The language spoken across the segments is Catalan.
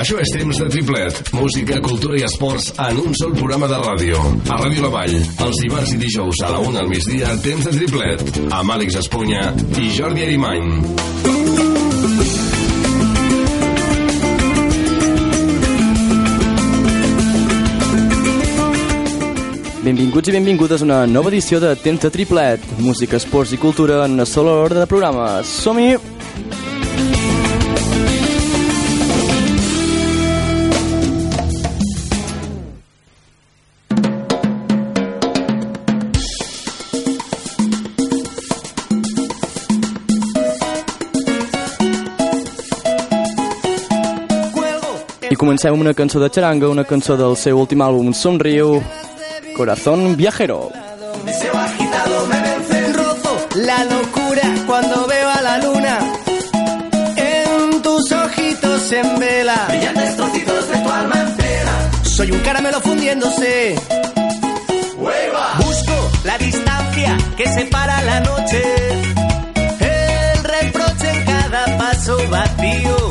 Això és temps de triplet. Música, cultura i esports en un sol programa de ràdio. A Ràdio La Vall, els dimarts i dijous a la una al migdia, temps de triplet. Amb Àlex Espunya i Jordi Arimany. Benvinguts i benvingudes a una nova edició de Temps de Triplet. Música, esports i cultura en una sola hora de programa. Som-hi! Comencem amb una cançó de xaranga, una cançó del seu últim àlbum Somriu, Corazón Viajero. Deseo agitado me vence roto la locura cuando veo a la luna en tus ojitos en vela. Brillantes trocitos de tu alma entera. Soy un caramelo fundiéndose. Busco la distancia que separa la noche. El reproche en cada paso vacío.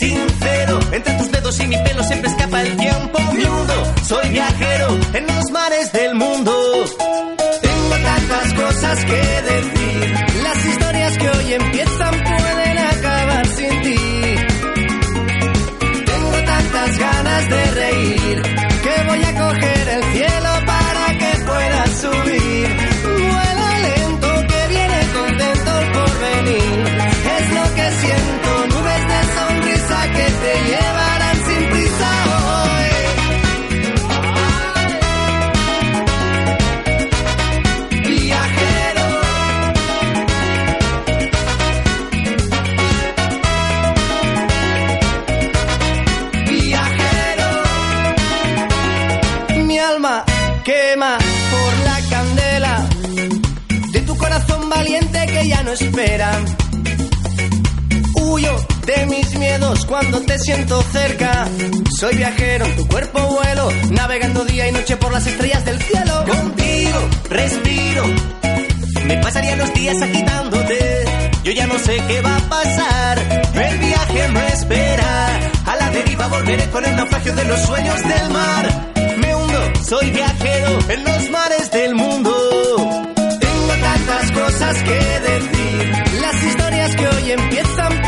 Sincero. Entre tus dedos y mi pelo siempre escapa el tiempo. Miudo, soy viajero en los mares del mundo. Tengo tantas cosas que decir. Cuando te siento cerca. Soy viajero en tu cuerpo vuelo, navegando día y noche por las estrellas del cielo. Contigo respiro, me pasaría los días agitándote. Yo ya no sé qué va a pasar. El viaje me espera. A la deriva volveré con el naufragio de los sueños del mar. Me hundo, soy viajero en los mares del mundo. Tengo tantas cosas que decir. Las historias que hoy empiezan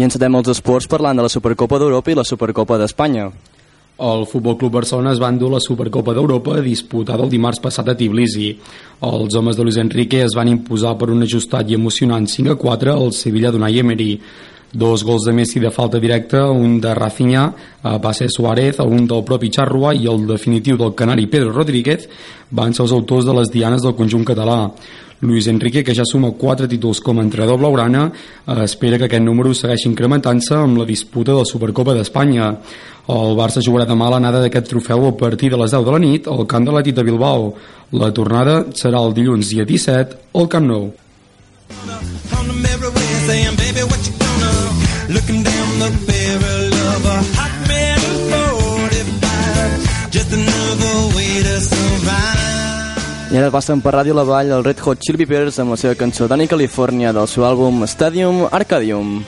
I encetem els esports parlant de la Supercopa d'Europa i la Supercopa d'Espanya. El Futbol Club Barcelona es va endur la Supercopa d'Europa disputada el dimarts passat a Tbilisi. Els homes de Luis Enrique es van imposar per un ajustat i emocionant 5 a 4 al Sevilla d'Unai Emery. dos gols de Messi de falta directa, un de Rafinha, va ser Suárez, un del propi Charrua i el definitiu del canari Pedro Rodríguez van ser els autors de les dianes del conjunt català. Luis Enrique, que ja suma 4 títols com a entrenador blaugrana, eh, espera que aquest número segueixi incrementant-se amb la disputa de la Supercopa d'Espanya. El Barça jugarà demà l'anada d'aquest trofeu a partir de les 10 de la nit al camp de l'Atit de Bilbao. La tornada serà el dilluns dia 17 al Camp Nou. Looking down the barrel of a hot metal 45 Just i ara passen per Ràdio La Vall el Red Hot Chili Peppers amb la seva cançó Danny California del seu àlbum Stadium Arcadium.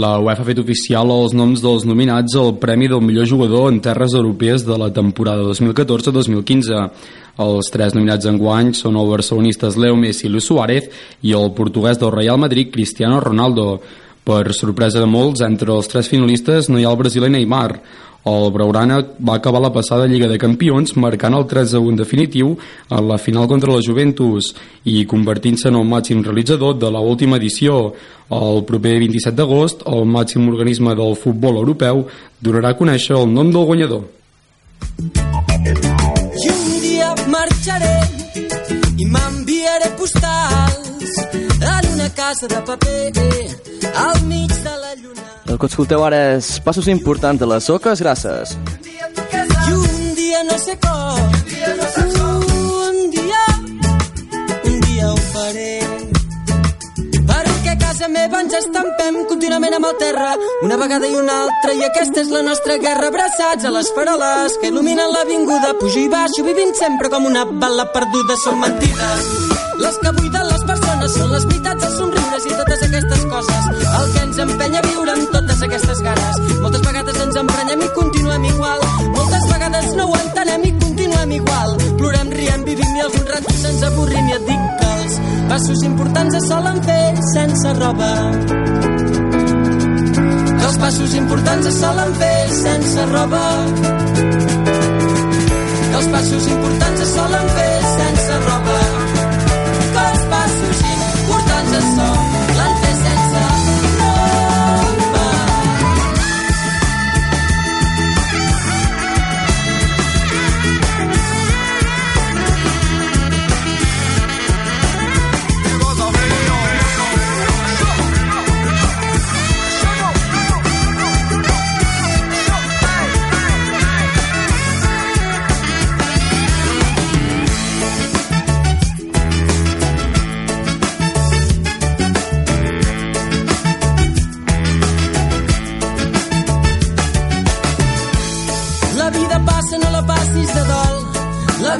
La UEFA ha fet oficial els noms dels nominats al Premi del millor jugador en terres europees de la temporada 2014-2015. Els tres nominats en guany són el barcelonistes Leo Messi i Luis Suárez i el portuguès del Real Madrid Cristiano Ronaldo. Per sorpresa de molts, entre els tres finalistes no hi ha el brasiler Neymar. El Braurana va acabar la passada Lliga de Campions marcant el 3 1 definitiu en la final contra la Juventus i convertint-se en el màxim realitzador de la última edició. El proper 27 d'agost, el màxim organisme del futbol europeu donarà a conèixer el nom del guanyador. You i m'enviaré postals en una casa de paper al mig de la lluna. El que escolteu ara és passos importants de les soques grasses. I un dia no sé com, un dia, un dia ho faré. Perquè a casa meva ens estampem contínuament amb el terra, una vegada i una altra, i aquesta és la nostra guerra, abraçats a les faroles que il·luminen l'avinguda, pujo i baixo, vivint sempre com una bala perduda, són mentides. Les que buiden les persones són les veritats, els somriures i totes aquestes coses. El que ens empenya a viure amb totes aquestes ganes. Moltes vegades ens emprenyem i continuem igual. Moltes vegades no ho entenem i continuem igual. Plorem, riem, vivim i alguns ratos ens avorrim i et dic que els passos importants es solen fer sense roba. Que els passos importants es solen fer sense roba. Que els passos importants es solen fer sense roba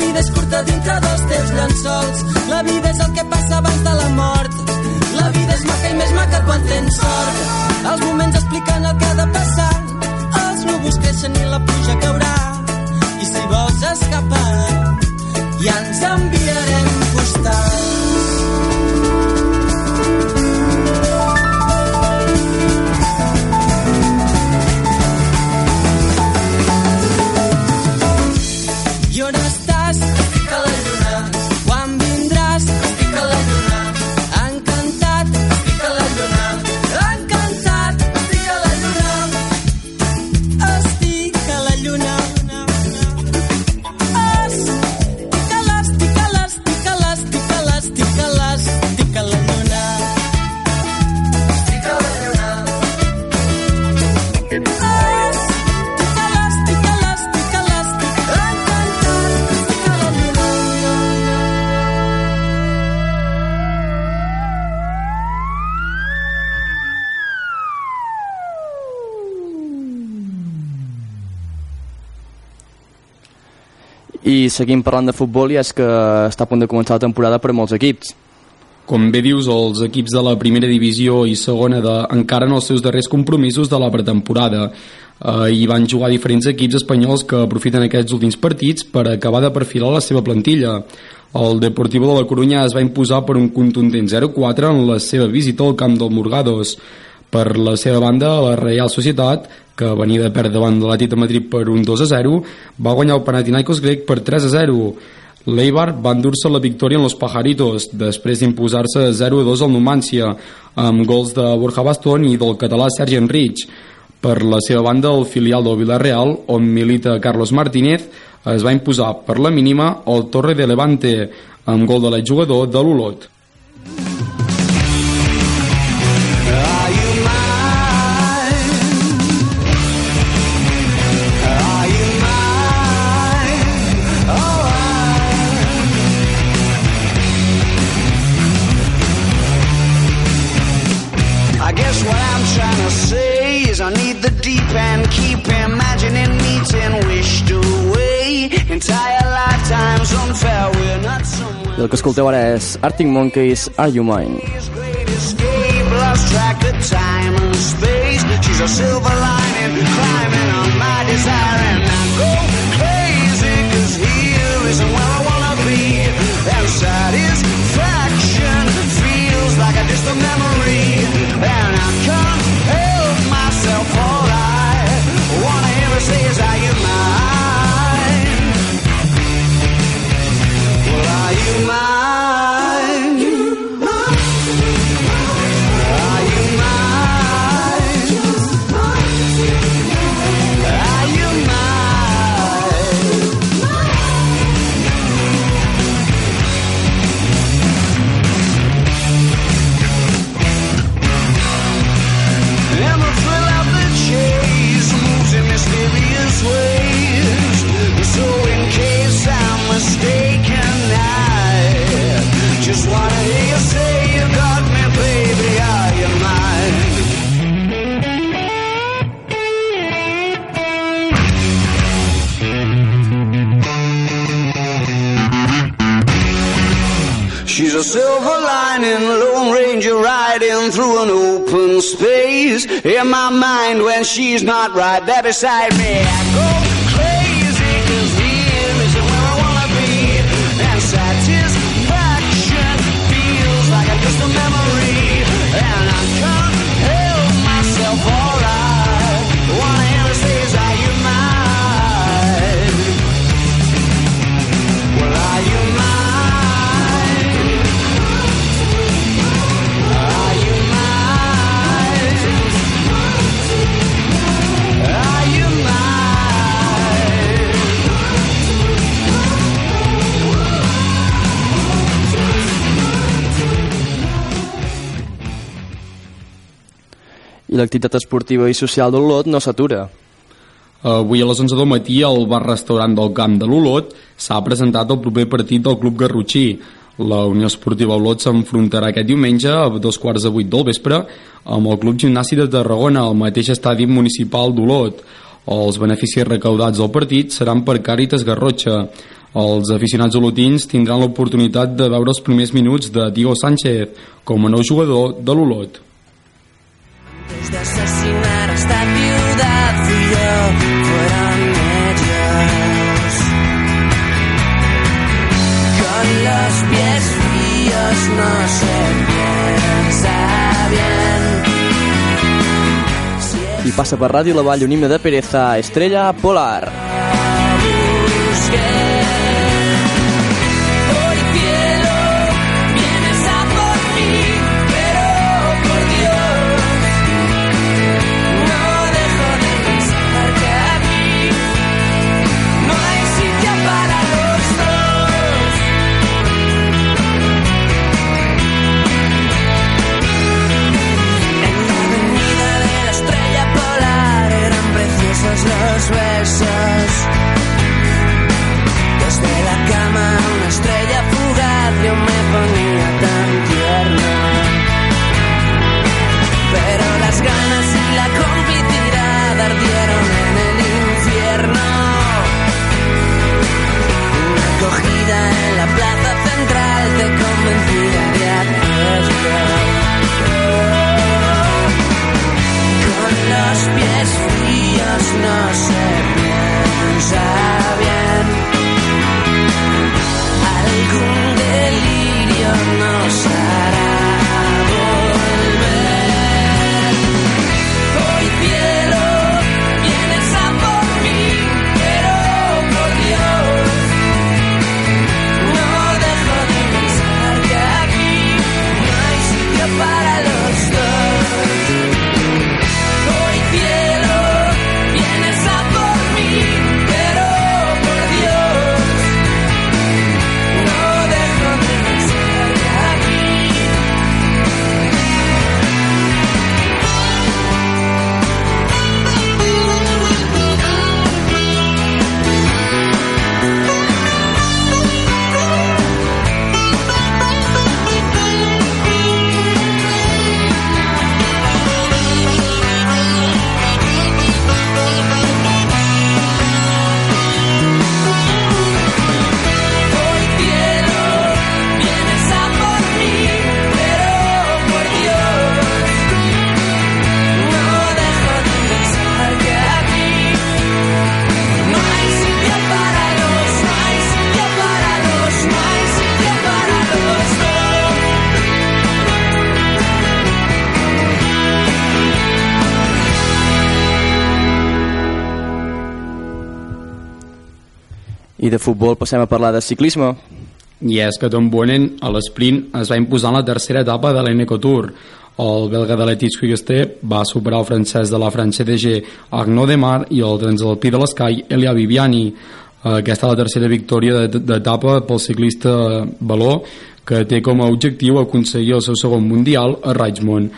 vida és curta dintre dels teus llençols. La vida és el que passa abans de la mort. La vida és maca i més maca quan tens sort. Els moments expliquen el que ha de passar. Els núvols creixen i la pluja caurà. I si vols escapar, ja ens enviarem postals. Seguim parlant de futbol i és que està a punt de començar la temporada per a molts equips. Com bé dius, els equips de la primera divisió i segona de, encara en els seus darrers compromisos de la pretemporada. Eh, hi van jugar diferents equips espanyols que aprofiten aquests últims partits per acabar de perfilar la seva plantilla. El Deportivo de la Corunya es va imposar per un contundent 0-4 en la seva visita al camp del Morgados. Per la seva banda, la Real Societat, que venia de perdre davant de l'Atlètic de Madrid per un 2-0, va guanyar el Panathinaikos grec per 3-0. L'Eibar va endur-se la victòria en los Pajaritos, després d'imposar-se 0-2 al Numancia, amb gols de Borja Bastón i del català Sergi Enrich. Per la seva banda, el filial del Villarreal, on milita Carlos Martínez, es va imposar per la mínima al Torre de Levante, amb gol de l'exjugador de l'Olot. El que escolteu ara és Arctic Monkeys, Are You Mine? She's a silver lining, climbing on my desire, and I go crazy, cause here isn't where silver lining, Lone Ranger riding through an open space. In my mind, when she's not right there beside me, I go l'activitat esportiva i social d'Olot no s'atura. Avui a les 11 del matí al bar-restaurant del Camp de l'Olot s'ha presentat el proper partit del Club Garrotxí. La Unió Esportiva Olot s'enfrontarà aquest diumenge a dos quarts de vuit del vespre amb el Club Gimnàstic de Tarragona al mateix estadi municipal d'Olot. Els beneficis recaudats del partit seran per Càritas Garrotxa. Els aficionats olotins tindran l'oportunitat de veure els primers minuts de Diego Sánchez com a nou jugador de l'Olot. Antes de asesinar a esta ciudad fui yo, fueron ellos. Con los pies fríos no se piensa bien. I passa per ràdio la un himne de pereza, Estrella Polar. Busqué. De futbol passem a parlar de ciclisme. I és que Tom Bonen a l'esprint es va imposar en la tercera etapa de l'Eneco Tour. El belga de l'Etis Quickstep va superar el francès de la France DG Arnaud Demar i el transalpí de l'Sky Elia Viviani. Aquesta és la tercera victòria de- d'etapa pel ciclista Baló que té com a objectiu aconseguir el seu segon mundial a Richmond.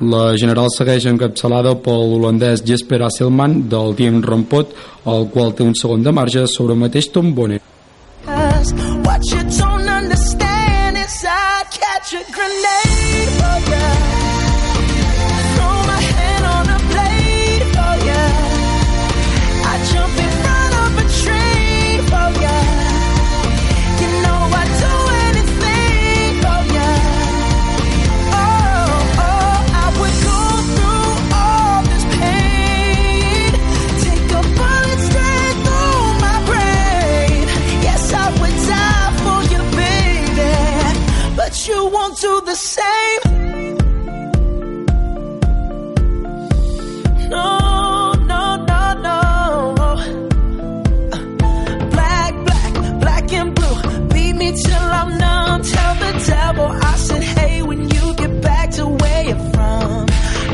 La general segueix encapçalada pel holandès Jesper Asselman del Team Rompot, el qual té un segon de marge sobre el mateix Tom. Cause what you don't understand is I catch a grenade I said, hey, when you get back to where you're from.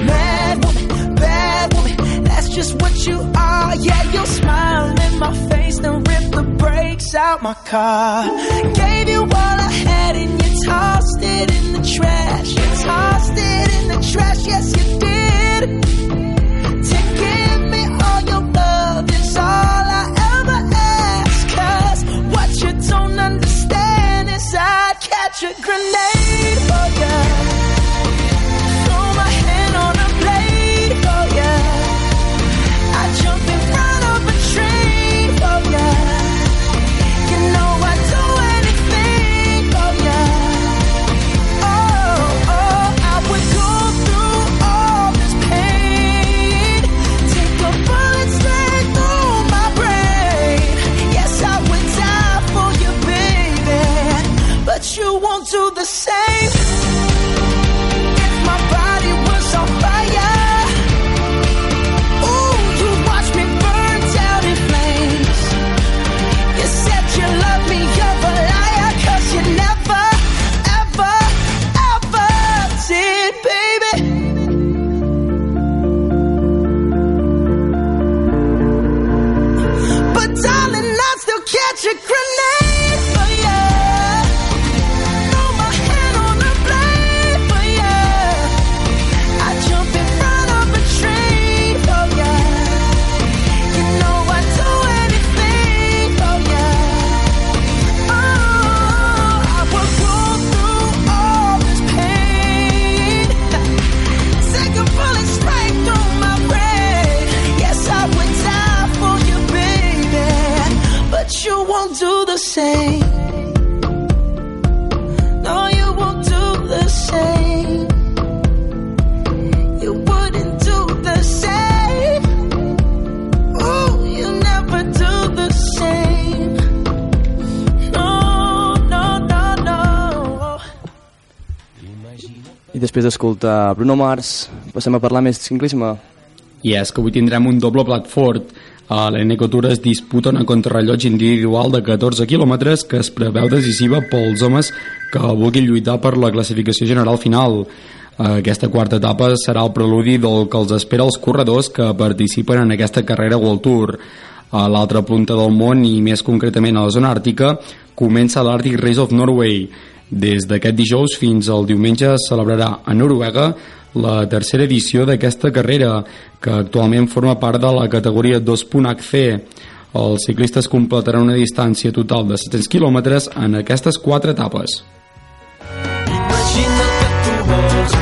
Mad woman, bad woman, that's just what you are. Yeah, you'll smile in my face, then rip the brakes out my car. Gave you all I had and you tossed it in the trash. You tossed it in the trash, yes, you did. A grenade oh for ya. Still catch després d'escoltar Bruno Mars, passem a parlar més de ciclisme. I és que avui tindrem un doble plat fort. A l'Eneco Tour es disputa una contrarrellotge individual de 14 quilòmetres que es preveu decisiva pels homes que vulguin lluitar per la classificació general final. Aquesta quarta etapa serà el preludi del que els espera els corredors que participen en aquesta carrera World Tour. A l'altra punta del món i més concretament a la zona àrtica comença l'Arctic Race of Norway. Des d'aquest dijous fins al diumenge es celebrarà a Noruega la tercera edició d'aquesta carrera, que actualment forma part de la categoria 2.HC. Els ciclistes completaran una distància total de 700 quilòmetres en aquestes quatre etapes. Imagina que tu vols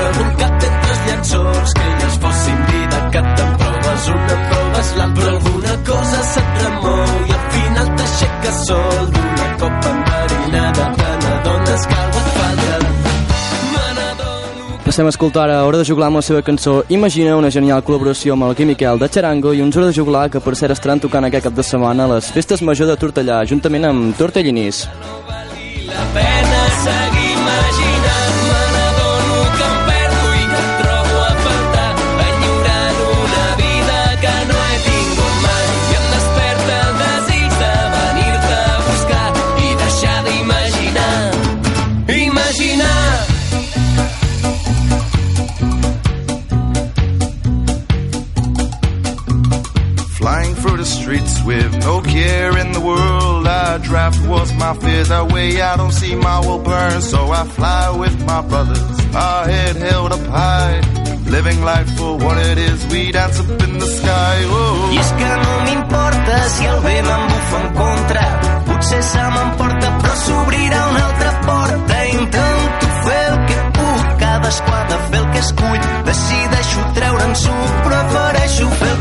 entre els llençols que elles fossin vida que te'n proves una proves l'altra alguna cosa se't remou i al final t'aixeques sol Passem a escoltar a Hora de Juglar amb la seva cançó Imagina, una genial col·laboració amb el Quim Miquel de Charango i uns Hora de Juglar que per cert estaran tocant aquest cap de setmana a les festes major de Tortellà, juntament amb Tortellinís. la towards my fears. I way I don't see my world burn. So I fly with my brothers. Our head held up high. Living life for what it is. We dance up in the sky. Oh. I és que no m'importa si el vent em bufa en contra. Potser se m'emporta, però s'obrirà una altra porta. Intento fer el que puc, cadascú ha de fer el que escull. Decideixo treure'n suc, prefereixo fer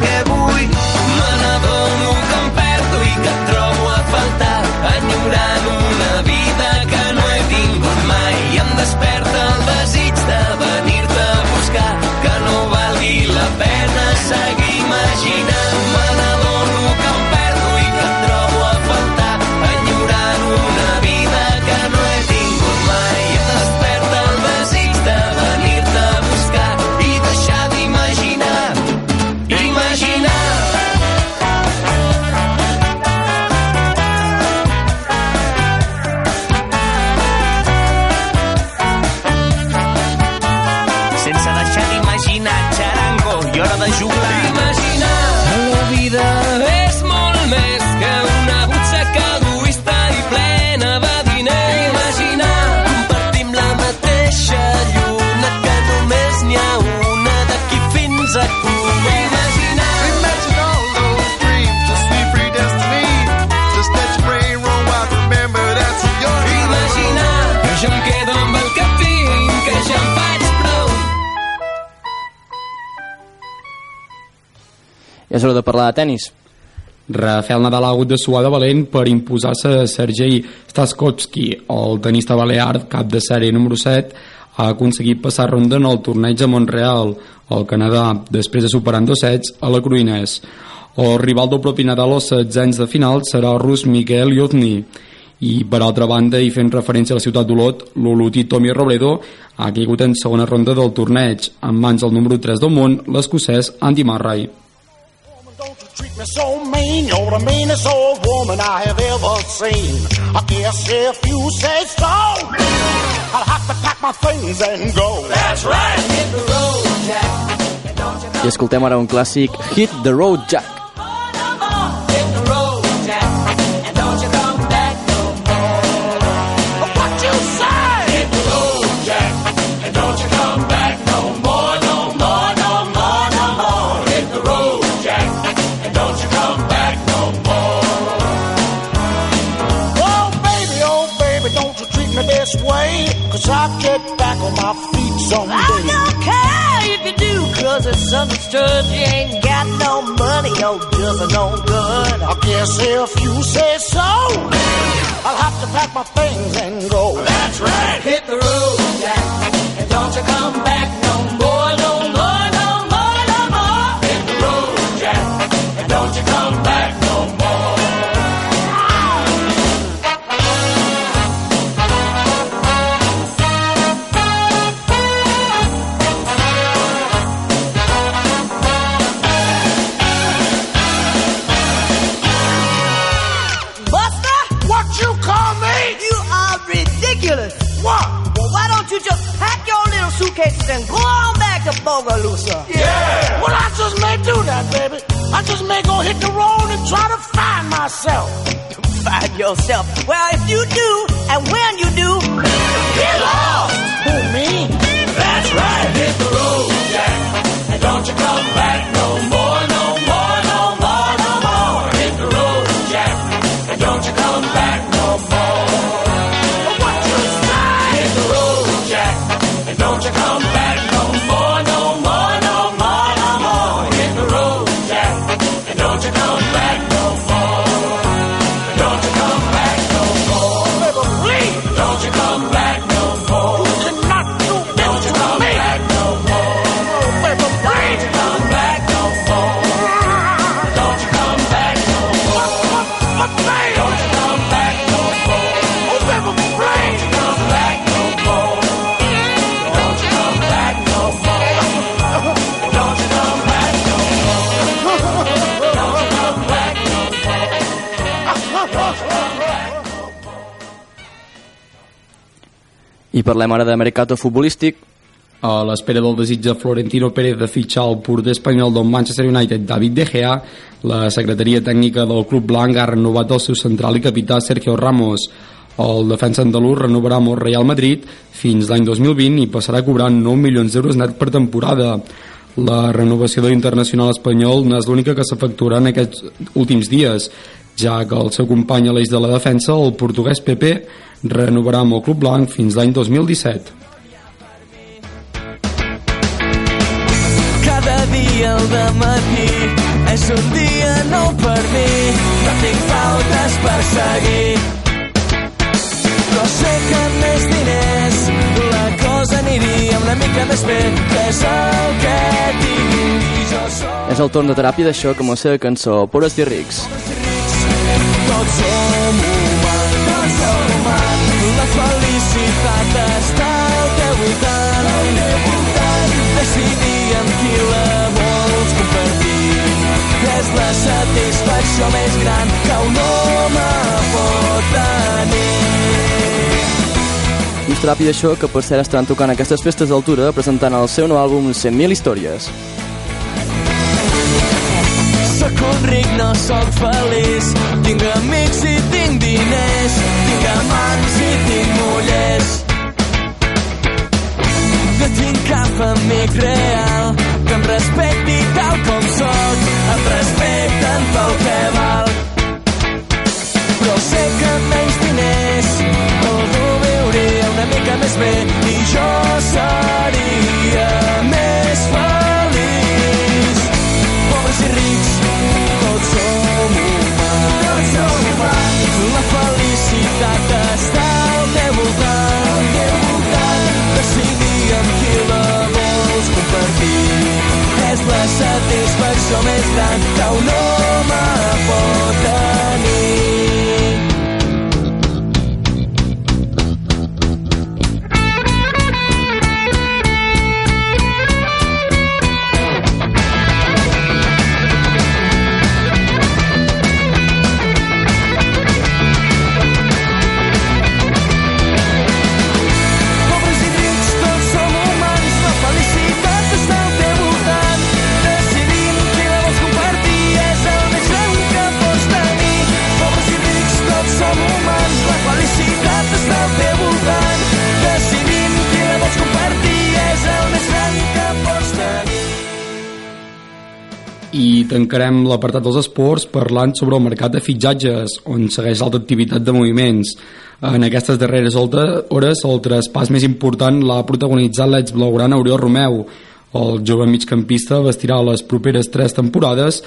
I és hora de parlar de tennis. Rafael Nadal ha hagut de suar de valent per imposar-se a Sergei Staskowski, el tenista balear, cap de sèrie número 7, ha aconseguit passar ronda en el torneig a Montreal, al Canadà, després de superar en dos sets a la Cruïnès. El rival del propi Nadal als 16 anys de final serà el rus Miguel Yovni. I, per altra banda, i fent referència a la ciutat d'Olot, l'Olotit Tommy Robledo ha caigut en segona ronda del torneig, en mans del número 3 del món, l'escocès Andy Murray. Treat me so mean, you're the meanest old woman I have ever seen. I guess if you say so, I'll have to pack my things and go. That's right. Hit the road, Jack. I escoltem ara un clàssic, Hit the Road Jack. Understood you ain't got no money, your bills are no good. I guess if you say so, I'll have to pack my things and go. That's right. Hit the road, Jack. And don't you come back ridiculous. What? Well, why don't you just pack your little suitcases and go on back to Bogalusa? Yeah. Well, I just may do that, baby. I just may go hit the road and try to find myself. Find yourself. Well, if you do, and when you do, get lost. Who, me? That's right. Hit the road, Jack. And don't you come back no more, I parlem ara de mercato futbolístic. A l'espera del desig de Florentino Pérez de fitxar el porter espanyol del Manchester United, David De Gea, la secretaria tècnica del club blanc ha renovat el seu central i capità Sergio Ramos. El defensa andalús renovarà amb el Real Madrid fins l'any 2020 i passarà a cobrar 9 milions d'euros net per temporada. La renovació de l'internacional espanyol no és l'única que s'efectuarà en aquests últims dies, ja que el seu company a l'eix de la defensa, el portuguès Pepe, renovarà amb el club blanc fins l'any 2017. Cada dia al matí és un dia nou per mi. No tinc faltes per seguir. Però sé que amb més diners la cosa aniria una mica més bé. Que és el que tinc i jo soc És el torn de teràpia d'això com la seva cançó Pobres i rics. Tots som humans, tots som humans. Satisfacció més gran que un home pot tenir. Just teràpia d'això que per cert estaran tocant aquestes festes d'altura presentant el seu nou àlbum 100.000 històries. nascut ric, no sóc feliç. Tinc amics i tinc diners, tinc amants i tinc mullers. No tinc cap amic real que em respecti tal com sóc, em respecten pel. Però sé que amb menys diners algú viuria una mica més bé i jo seria més feliç. Pobres i rics, tots som humans. Tots som humans. La felicitat està al teu voltant. Al teu voltant. Decidir amb qui la vols compartir. És la satisfacció més gran que un home tancarem l'apartat dels esports parlant sobre el mercat de fitxatges, on segueix l'alta activitat de moviments. En aquestes darreres hores, el traspàs més important l'ha protagonitzat l'ex-blaugrana Oriol Romeu. El jove migcampista vestirà les properes tres temporades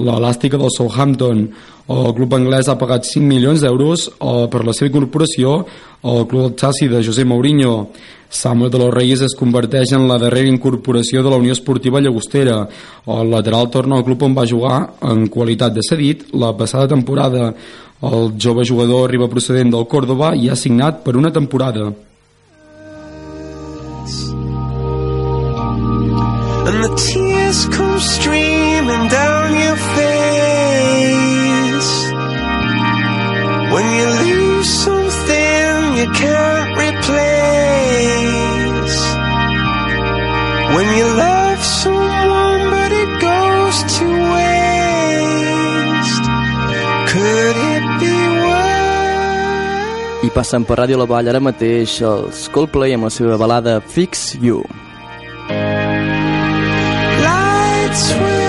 l'elàstica del Southampton. El club anglès ha pagat 5 milions d'euros eh, per la seva incorporació al club del de José Mourinho. Samuel de los Reyes es converteix en la darrera incorporació de la Unió Esportiva Llagostera. El lateral torna al club on va jugar en qualitat de cedit la passada temporada. El jove jugador arriba procedent del Córdoba i ha signat per una temporada. And the tears come streaming down your face When you lose something you can't replace When you love someone but it goes to waste Could it be worse? I passen per Ràdio La Vall ara mateix els Coldplay amb la seva balada Fix You. Lights will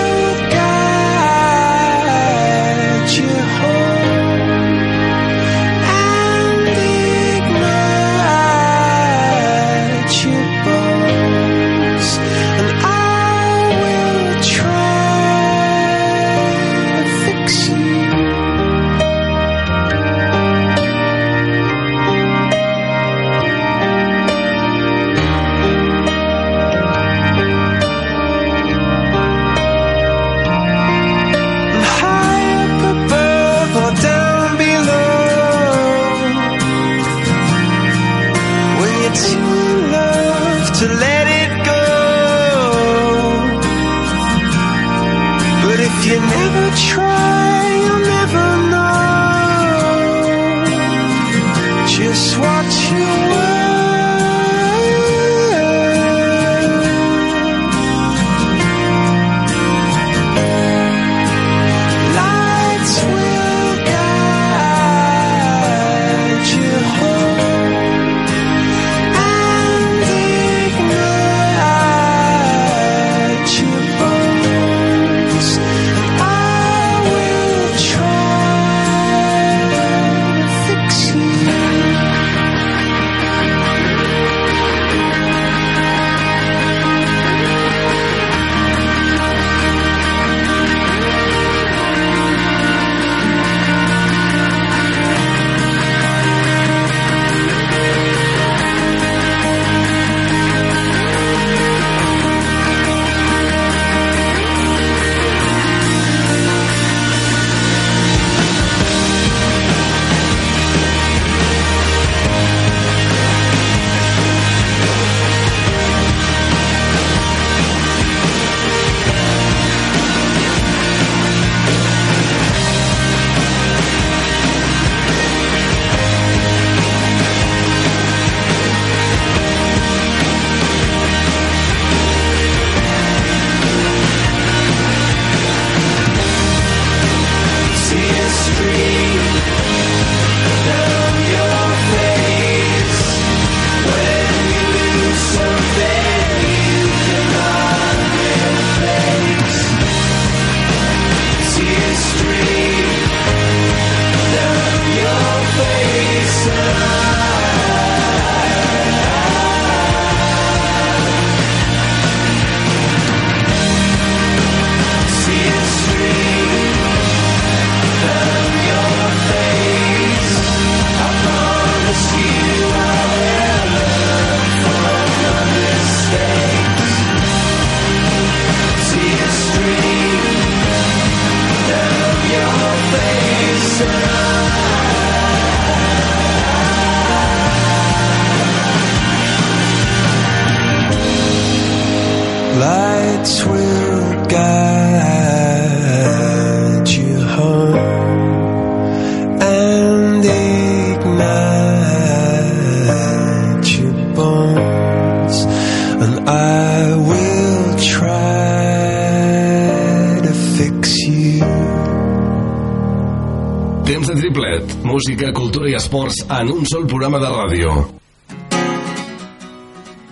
en un sol programa de ràdio.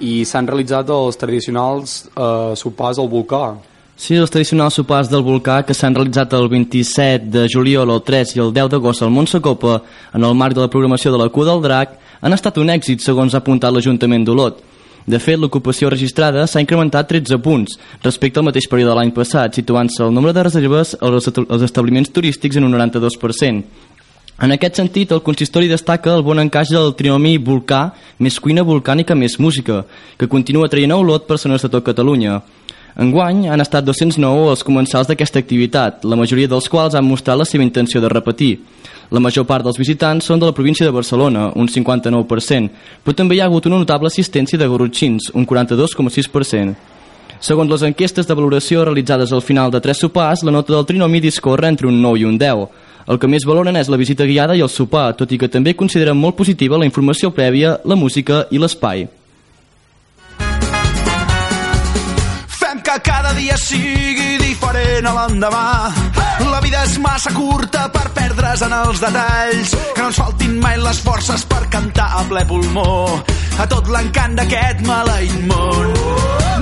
I s'han realitzat els tradicionals eh, sopars al volcà. Sí, els tradicionals sopars del volcà que s'han realitzat el 27 de juliol, el 3 i el 10 d'agost al Montsecopa en el marc de la programació de la Cua del Drac han estat un èxit, segons ha apuntat l'Ajuntament d'Olot. De fet, l'ocupació registrada s'ha incrementat 13 punts respecte al mateix període de l'any passat, situant-se el nombre de reserves als est- als establiments turístics en un 92%. En aquest sentit, el consistori destaca el bon encaix del trinomi volcà més cuina volcànica més música, que continua traient a Olot persones de tot Catalunya. Enguany han estat 209 els comensals d'aquesta activitat, la majoria dels quals han mostrat la seva intenció de repetir. La major part dels visitants són de la província de Barcelona, un 59%, però també hi ha hagut una notable assistència de garrotxins, un 42,6%. Segons les enquestes de valoració realitzades al final de tres sopars, la nota del trinomi discorre entre un 9 i un 10. El que més valoren és la visita guiada i el sopar, tot i que també consideren molt positiva la informació prèvia, la música i l'espai. Fem que cada dia sigui diferent a l'endemà. La vida és massa curta per perdre's en els detalls. Que no ens faltin mai les forces per cantar a ple pulmó a tot l'encant d'aquest maleït món.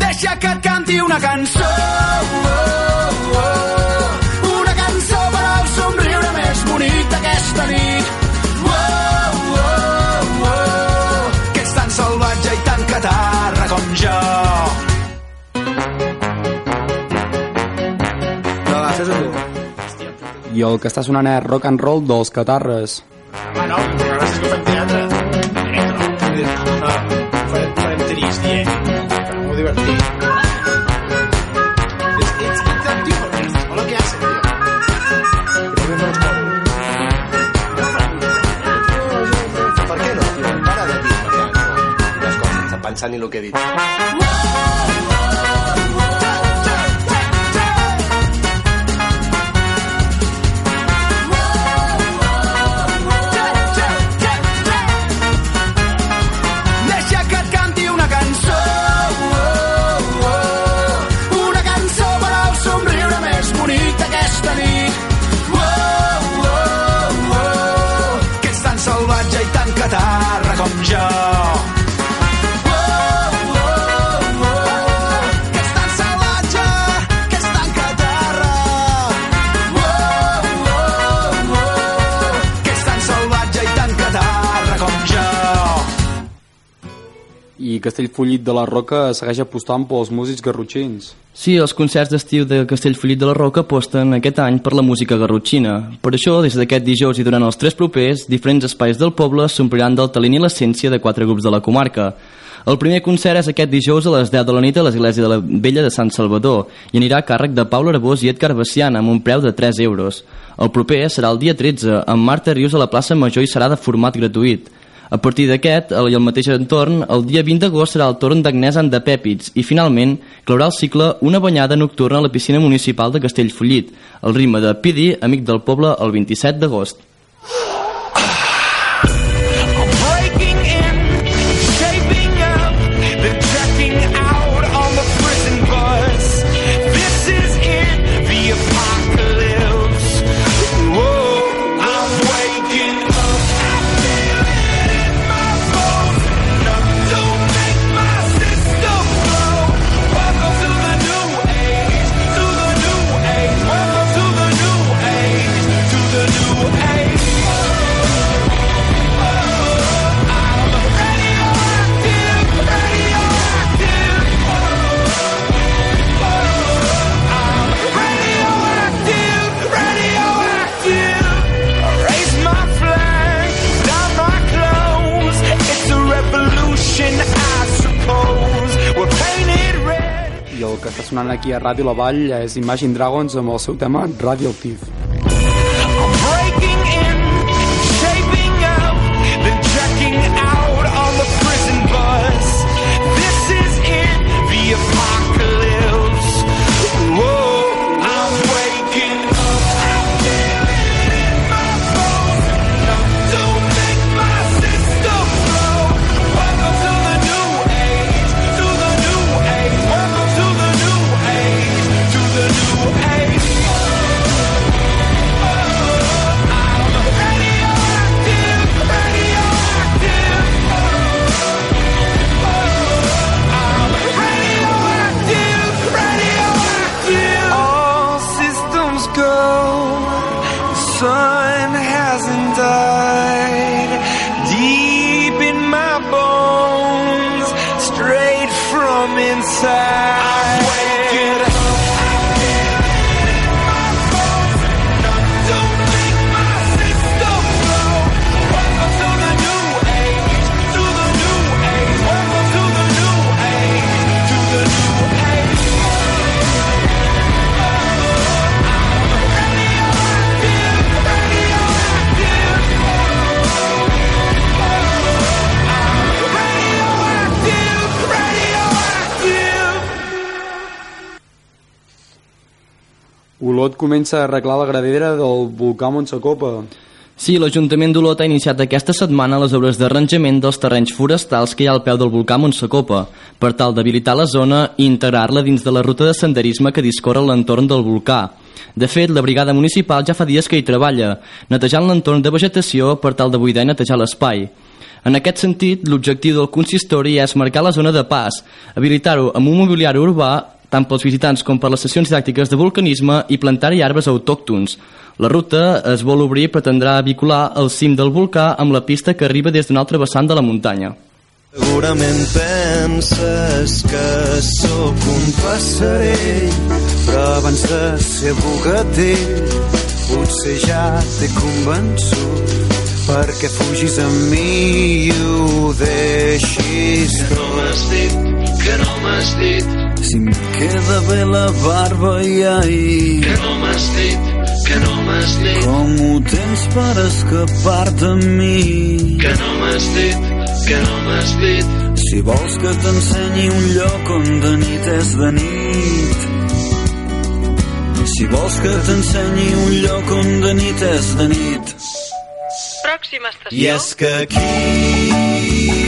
Deixa que et canti una cançó. Una bonic d'aquesta nit. Oh, oh, oh, que ets tan salvatge i tan catarra com jo. No, tu. I el que està sonant és rock and roll dels catarres. Ah, no, el programa és que fem teatre. Directe. No, farem, farem trist, eh? Molt divertit. Coses, sense pensar ni el que he dit. Castellfollit de la Roca segueix apostant pels músics garrotxins. Sí, els concerts d'estiu de Castellfollit de la Roca aposten aquest any per la música garrotxina. Per això, des d'aquest dijous i durant els tres propers, diferents espais del poble s'ompliran del talent i l'essència de quatre grups de la comarca. El primer concert és aquest dijous a les 10 de la nit a l'església de la Vella de Sant Salvador i anirà a càrrec de Pau Arbós i Edgar Bacian amb un preu de 3 euros. El proper serà el dia 13 amb Marta Rius a la plaça Major i serà de format gratuït. A partir d'aquest, i el mateix entorn, el dia 20 d'agost serà el torn d'Agnès en de Pèpits i, finalment, clourà el cicle una banyada nocturna a la piscina municipal de Castellfollit, el ritme de Pidi, amic del poble, el 27 d'agost. Està sonant aquí a Ràdio La Vall és Imagine Dragons amb el seu tema Radioactive. Olot comença a arreglar la gradera del volcà Montsecopa. Sí, l'Ajuntament d'Olot ha iniciat aquesta setmana les obres d'arranjament dels terrenys forestals que hi ha al peu del volcà Montsecopa, per tal d'habilitar la zona i integrar-la dins de la ruta de senderisme que discorre l'entorn del volcà. De fet, la brigada municipal ja fa dies que hi treballa, netejant l'entorn de vegetació per tal de buidar i netejar l'espai. En aquest sentit, l'objectiu del consistori és marcar la zona de pas, habilitar-ho amb un mobiliari urbà tant pels visitants com per les sessions didàctiques de vulcanisme i plantar-hi arbres autòctons. La ruta es vol obrir pretendrà vincular el cim del volcà amb la pista que arriba des d'un altre vessant de la muntanya. Segurament penses que sóc un passarell, però abans de ser bugatell, potser ja t'he convençut perquè fugis amb mi i ho deixis. Que no m'has dit, que no m'has dit, Si em queda bé la barba i ahir que no m'has dit, que no m'has dit, Com ho tens per escapar-te amb mi? Que no m'has dit, que no m'has dit, Si vols que t'ensenyi un lloc on de nit és de nit. Si vols que t'ensenyi un lloc on de nit és de nit Pròxima estació. I és que aquí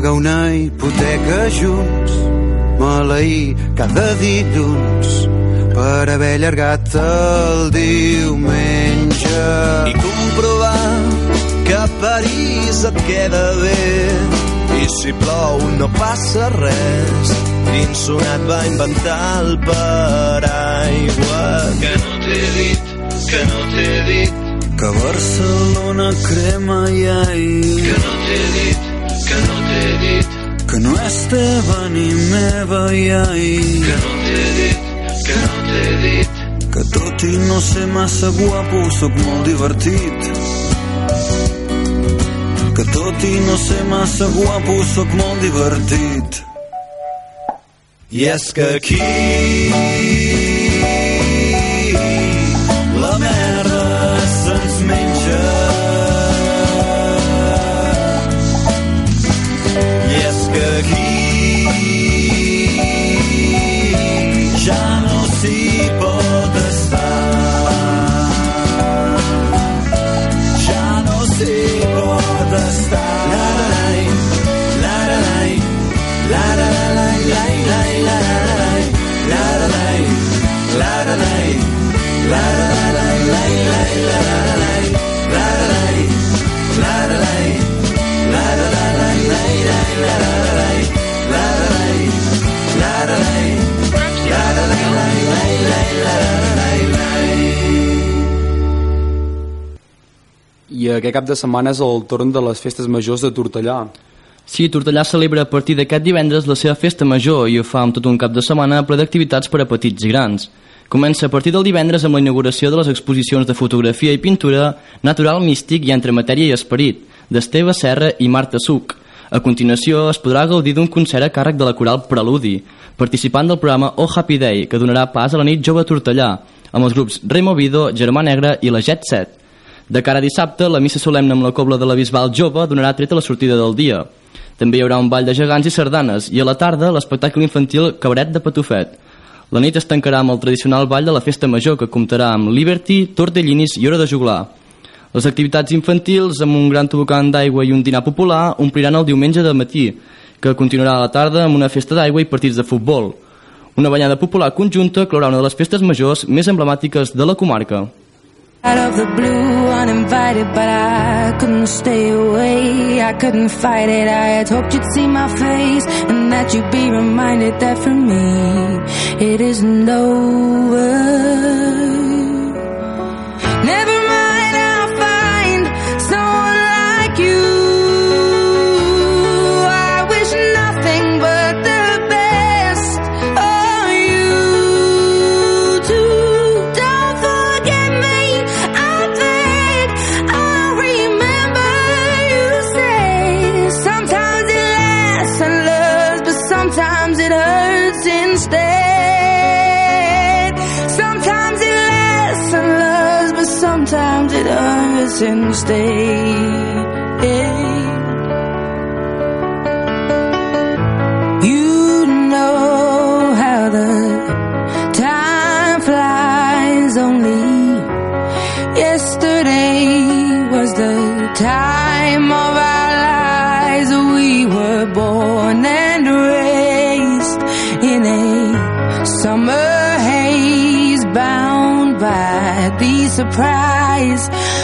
pagar una hipoteca junts, maleir cada dilluns per haver allargat el diumenge. I comprovar que a París et queda bé. I si plou no passa res. L'insonat va inventar el paraigua. Que no t'he dit, que no t'he dit, que Barcelona crema i ahir que no t'he dit, que no t'he dit, que no és teva ni meva i ahir que no t'he dit, que no t'he dit, que tot i no ser massa guapo sóc molt divertit. Que tot i no ser massa guapo sóc molt divertit. I és que aquí I aquest cap de setmana és el torn de les festes majors de Tortellà. Sí, Tortellà celebra a partir d'aquest divendres la seva festa major i ho fa amb tot un cap de setmana ple d'activitats per a petits i grans. Comença a partir del divendres amb la inauguració de les exposicions de fotografia i pintura Natural Místic i Entre Matèria i Esperit, d'Esteve Serra i Marta Suc. A continuació es podrà gaudir d'un concert a càrrec de la coral Preludi, participant del programa Oh Happy Day, que donarà pas a la nit jove a Tortellà, amb els grups Removido, Germà Negre i la Jet Set. De cara a dissabte, la missa solemne amb la cobla de la Bisbal Jove donarà tret a la sortida del dia. També hi haurà un ball de gegants i sardanes i a la tarda l'espectacle infantil Cabaret de Patufet. La nit es tancarà amb el tradicional ball de la Festa Major que comptarà amb Liberty, Tortellinis i Hora de Juglar. Les activitats infantils, amb un gran tobocan d'aigua i un dinar popular, ompliran el diumenge de matí, que continuarà a la tarda amb una festa d'aigua i partits de futbol. Una banyada popular conjunta clourà una de les festes majors més emblemàtiques de la comarca. Out of the blue, uninvited, but I couldn't stay away. I couldn't fight it. I had hoped you'd see my face and that you'd be reminded that for me it isn't over. mountains day. time of our lives. We were born and raised in a summer haze bound by the surprise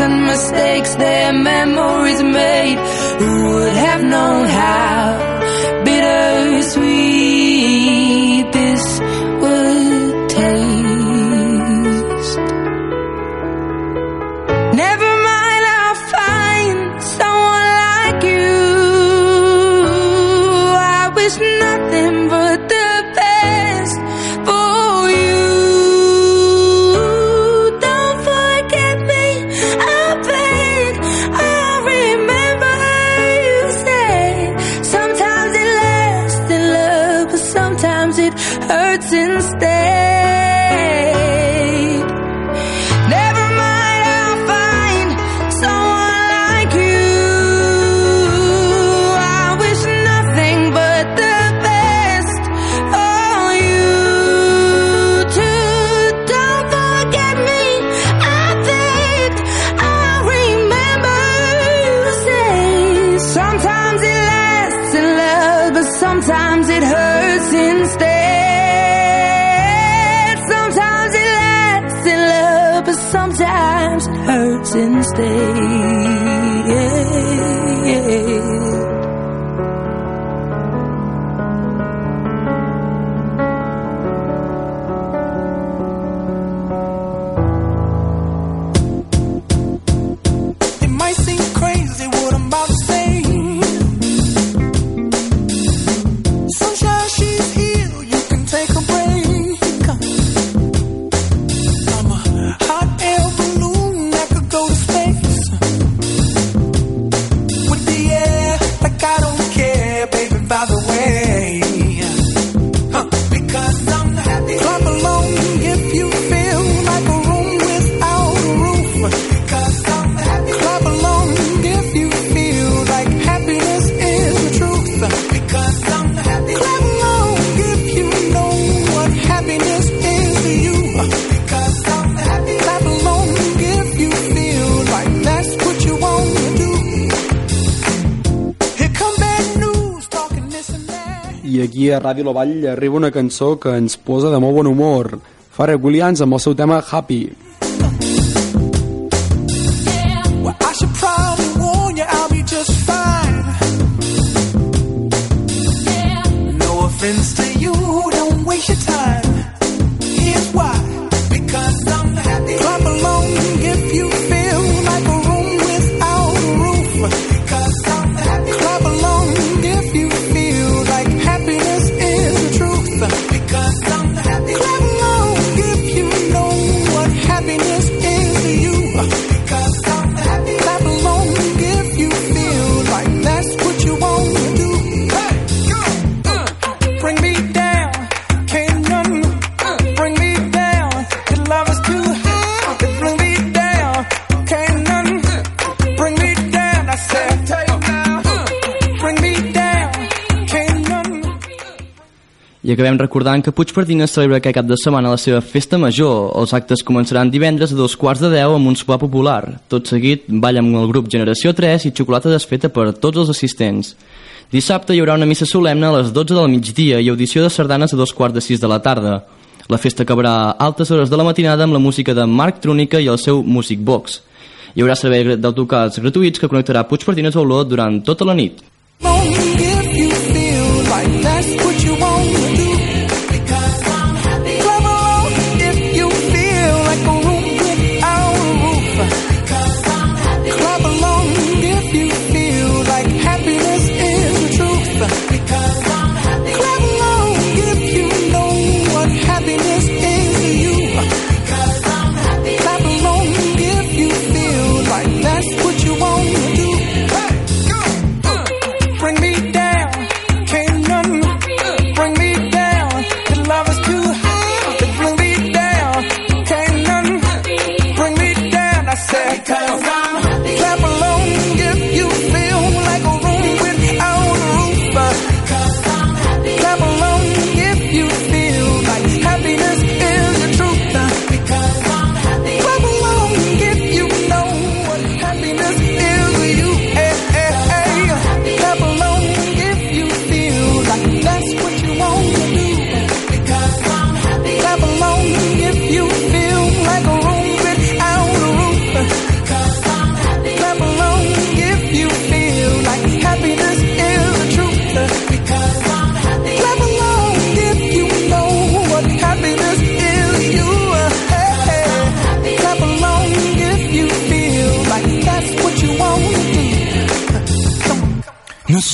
and mistakes their memories made. Who would have known how? Ràdio La Vall arriba una cançó que ens posa de molt bon humor. Farah Williams amb el seu tema Happy. acabem recordant que Puigpardina celebra aquest cap de setmana la seva festa major. Els actes començaran divendres a dos quarts de deu amb un sopar popular. Tot seguit, balla amb el grup Generació 3 i xocolata desfeta per tots els assistents. Dissabte hi haurà una missa solemne a les 12 del migdia i audició de sardanes a dos quarts de sis de la tarda. La festa acabarà a altes hores de la matinada amb la música de Marc Trúnica i el seu Music Box. Hi haurà servei d'autocars gratuïts que connectarà Puigpardines a Olot durant tota la nit. Don't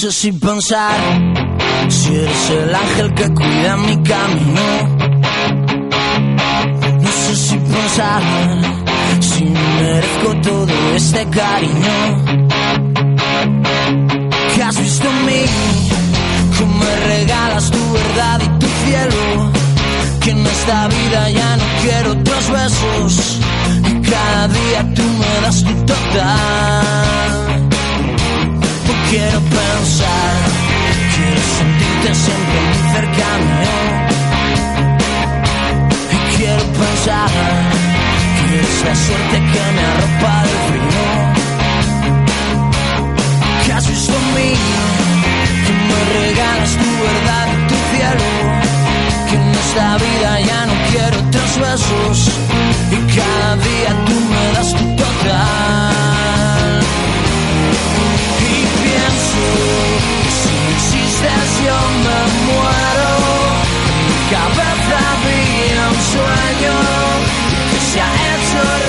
No sé si pensar si eres el ángel que cuida mi camino. No sé si pensar si merezco todo este cariño. Que has visto en mí, que me regalas tu verdad y tu cielo. Que en esta vida ya no quiero otros besos. Y cada día tú me das tu total. Quiero pensar, quiero sentirte siempre muy cerca mío. Y quiero pensar que es la suerte que me arropa del frío. Que has visto que me regalas tu verdad y tu cielo. Que en esta vida ya no quiero otros besos. Y cada día tú me das tu total. Pienso que si no existes yo me muero. En mi cabeza había un sueño que se ha hecho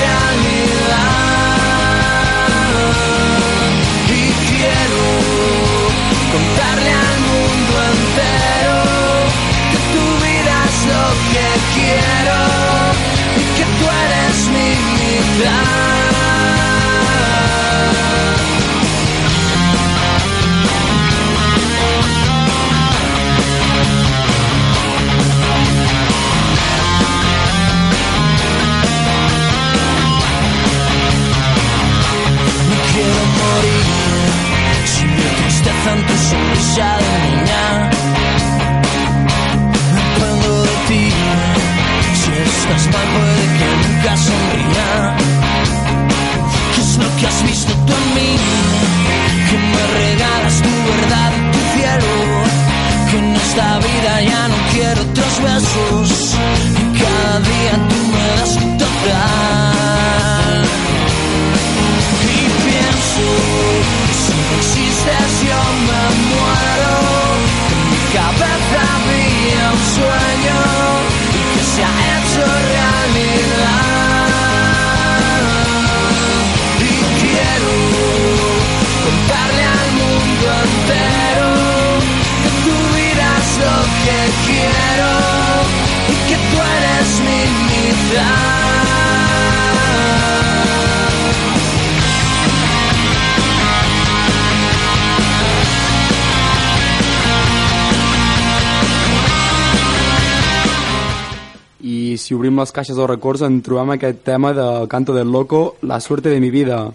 más caixes o records en trobem aquest tema de Canto del Loco, La suerte de mi vida.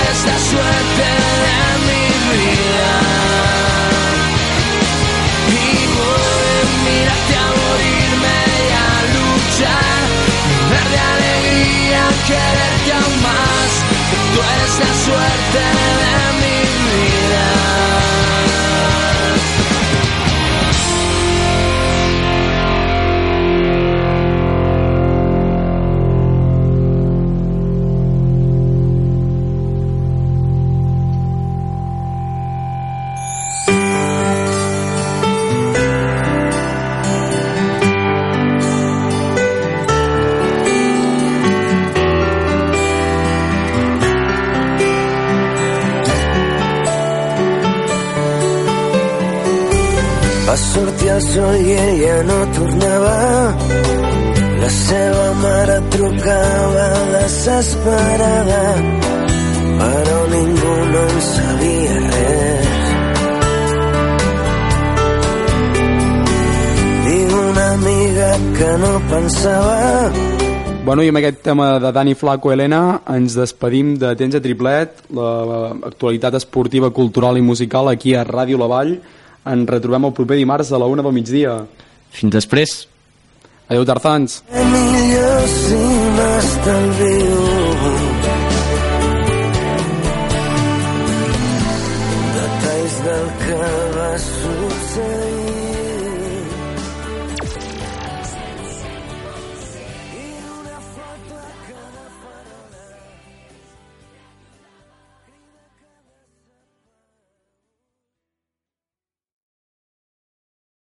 eres la suerte de mi vida. A a luchar, quererte aún más, que tú eres la suerte de sol i ella no tornava. La seva mare trucava desesperada, però ningú no en sabia res. Diu una amiga que no pensava Bueno, i amb aquest tema de Dani Flaco Helena ens despedim de Temps de Triplet, l'actualitat esportiva, cultural i musical aquí a Ràdio La Vall. Ens retrobem el proper dimarts a la una del migdia. Fins després. Adéu, Tarzans. millor si m'estalvio